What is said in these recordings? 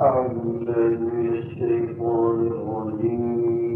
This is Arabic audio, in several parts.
الذي الشيطان الرجيم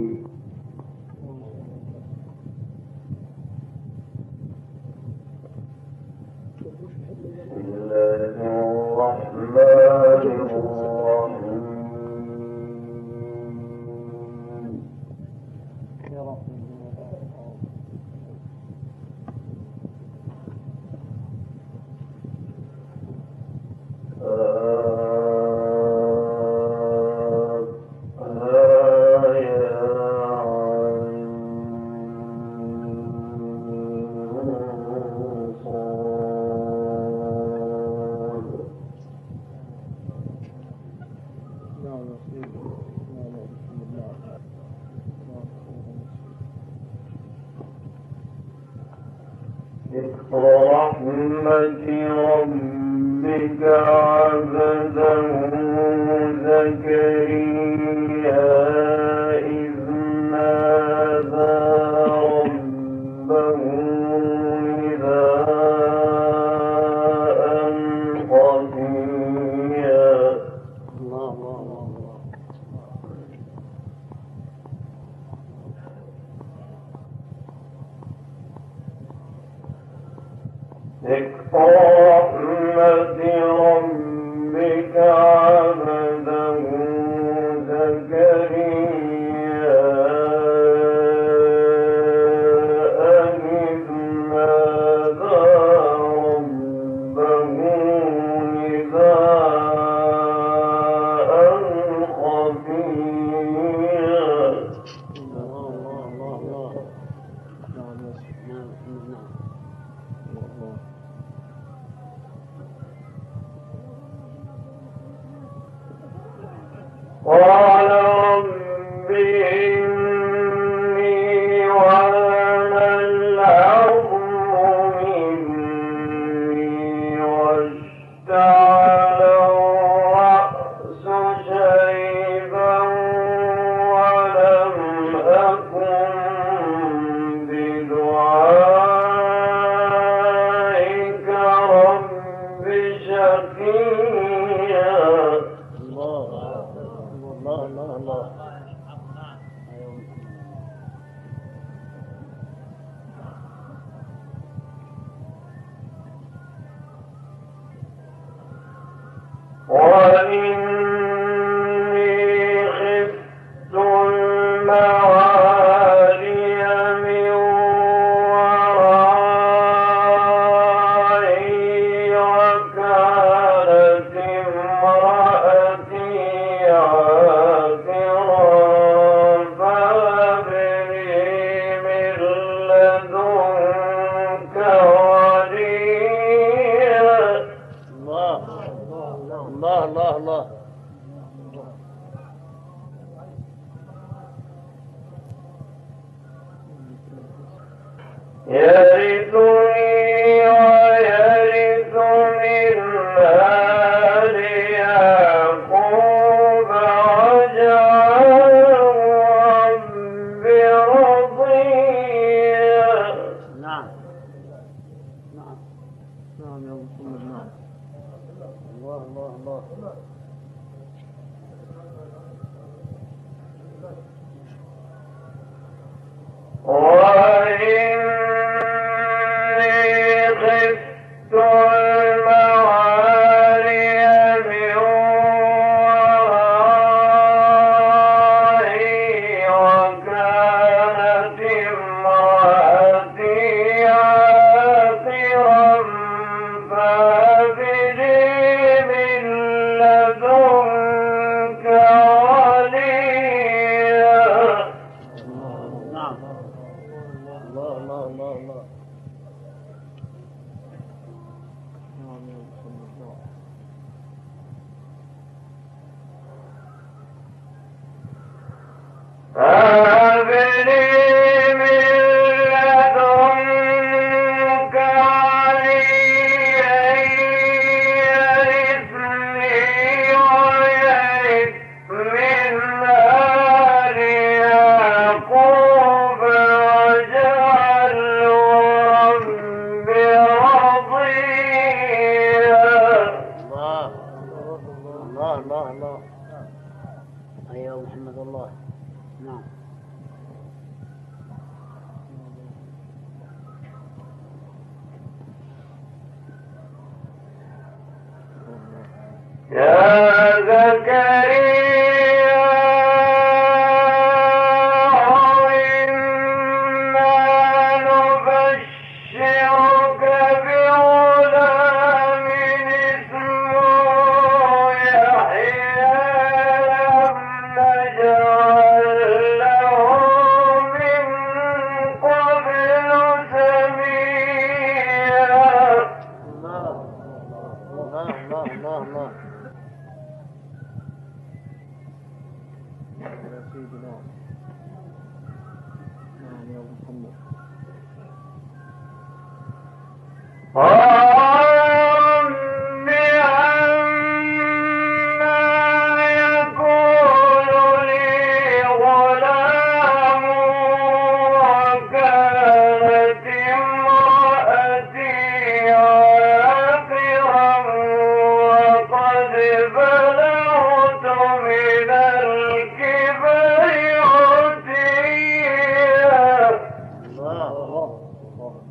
اللہ اللہ اللہ۔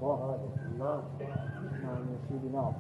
وهذا الله ما نسيبنا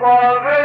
Glory.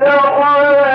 فاتخذت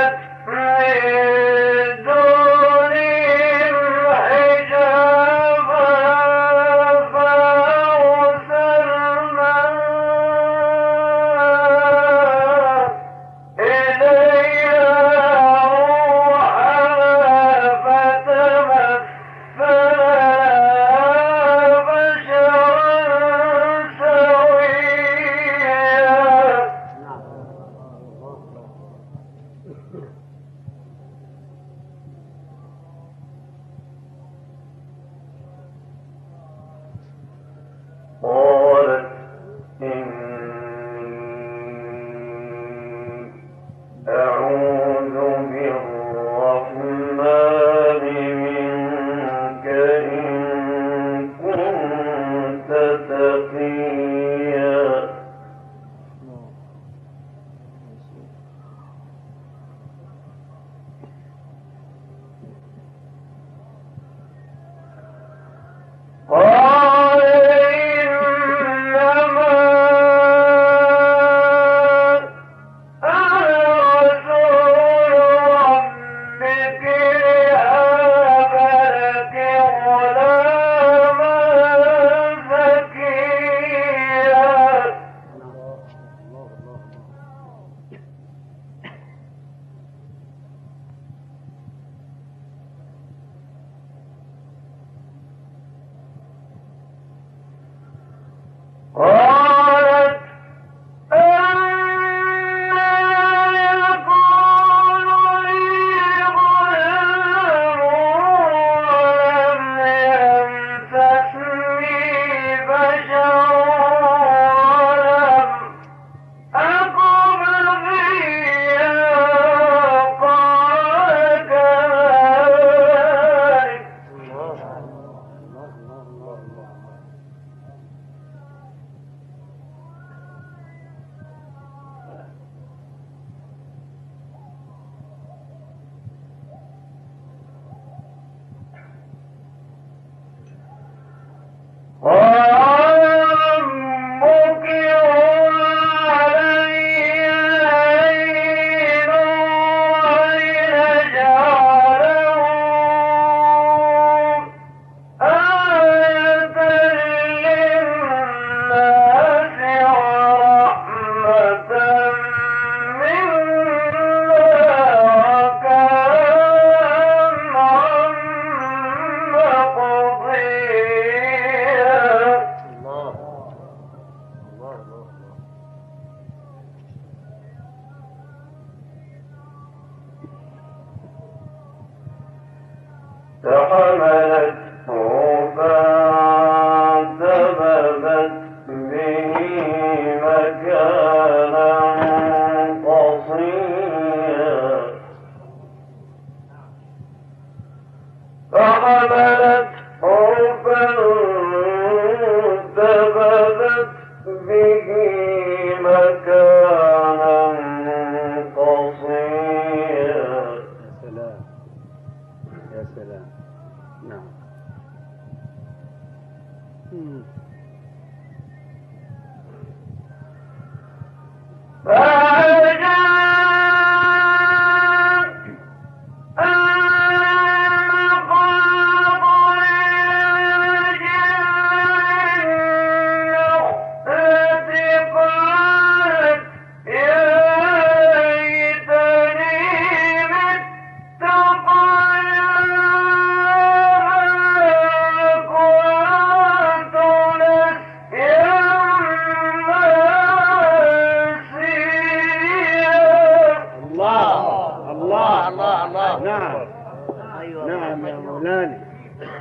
الفلاني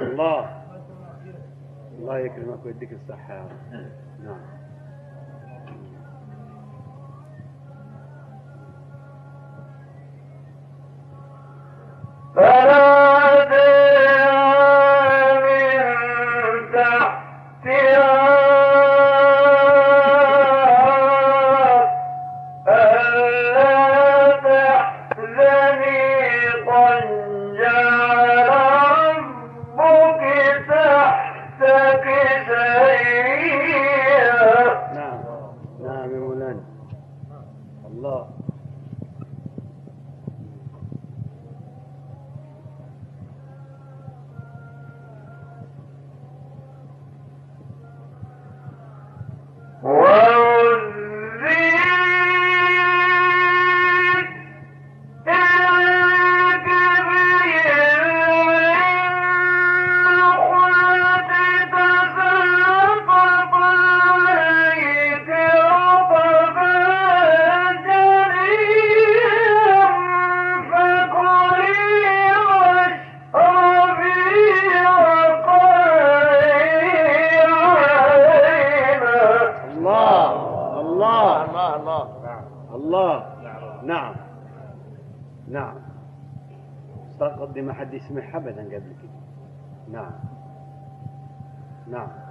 الله. الله يكرمك ويديك الصحة. يا رب نعم. حد يسمعها أبدا قبل كده. نعم. نعم.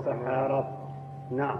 السحرة نعم.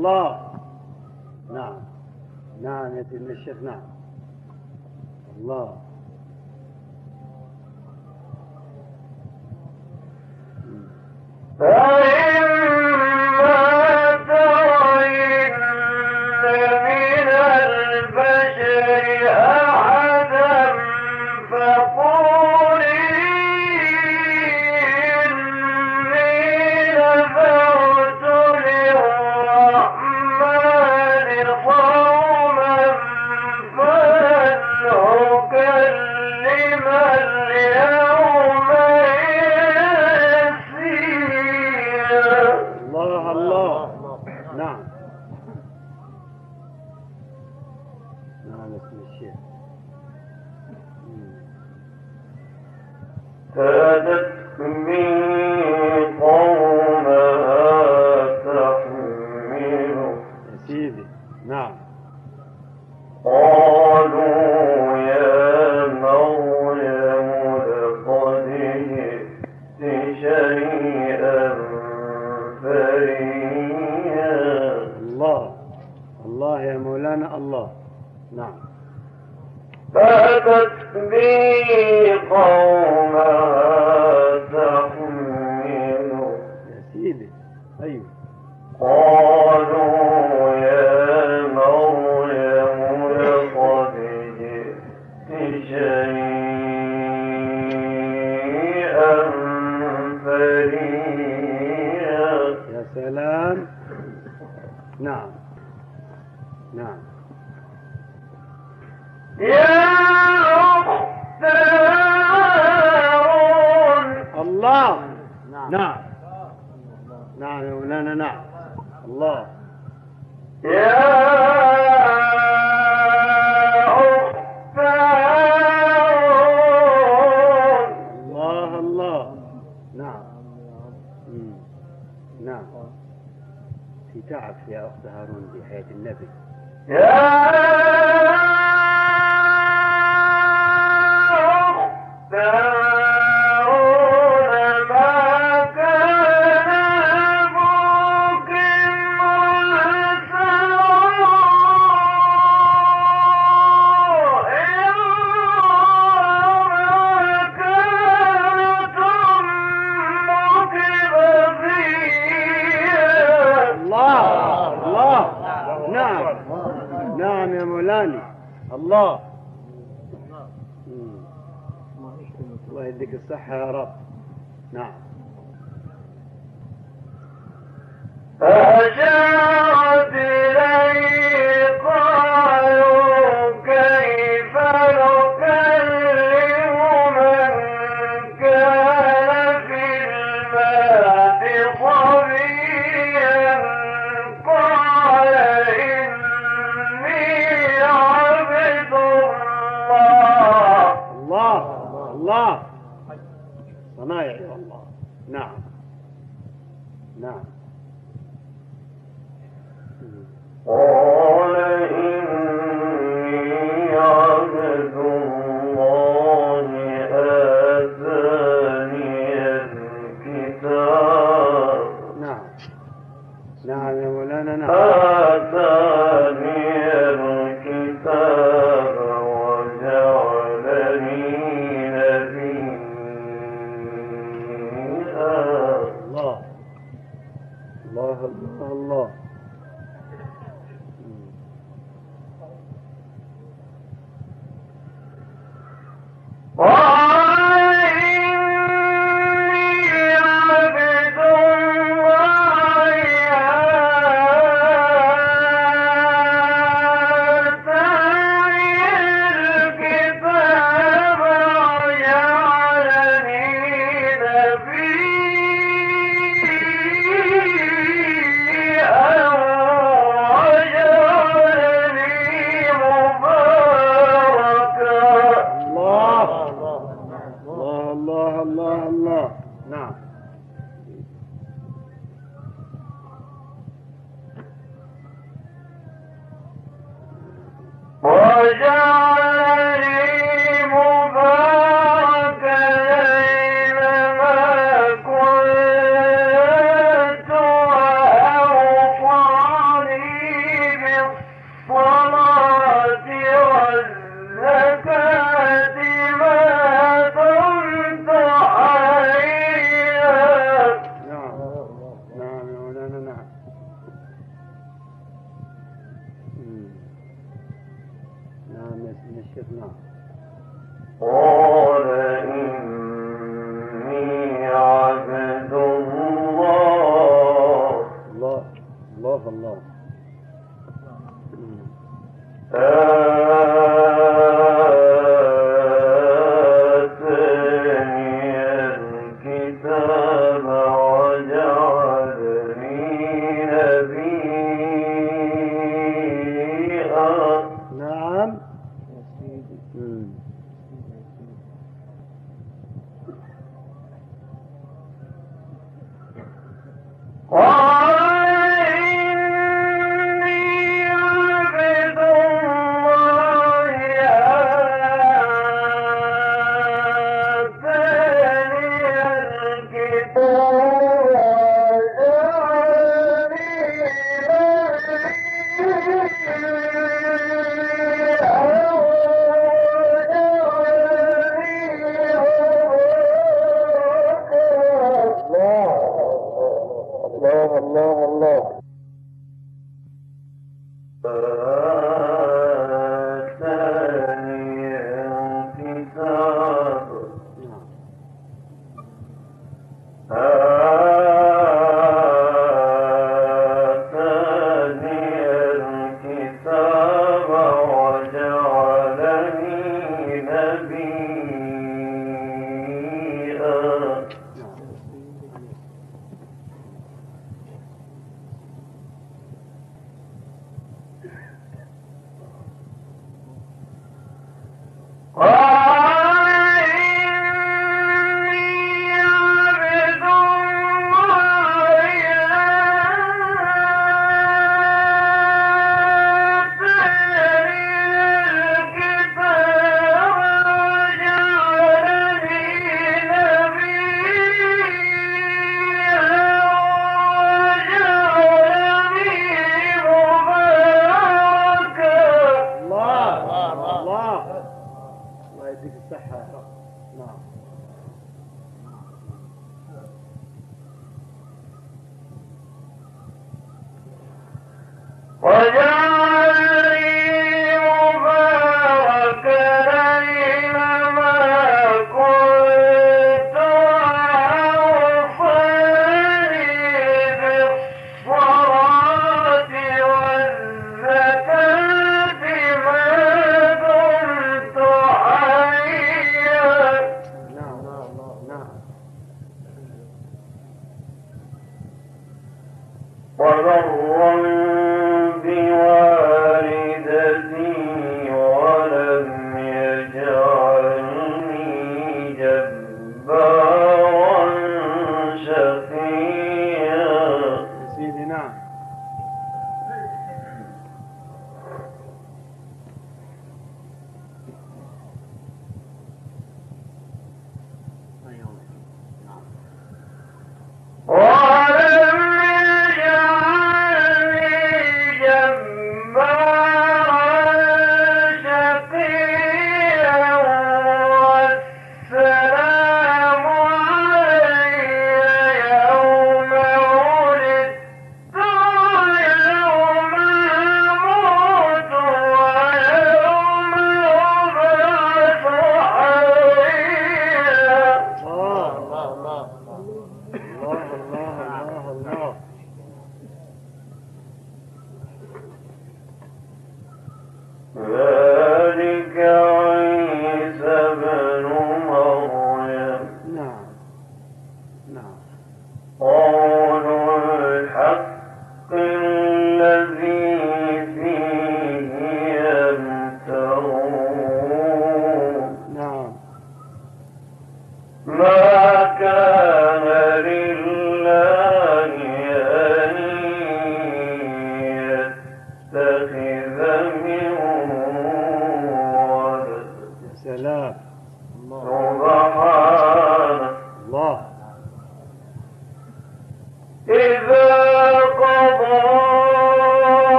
الله. نعم. نعم يا سيدنا الشيخ نعم. الله. Ah! Uh, как. Israel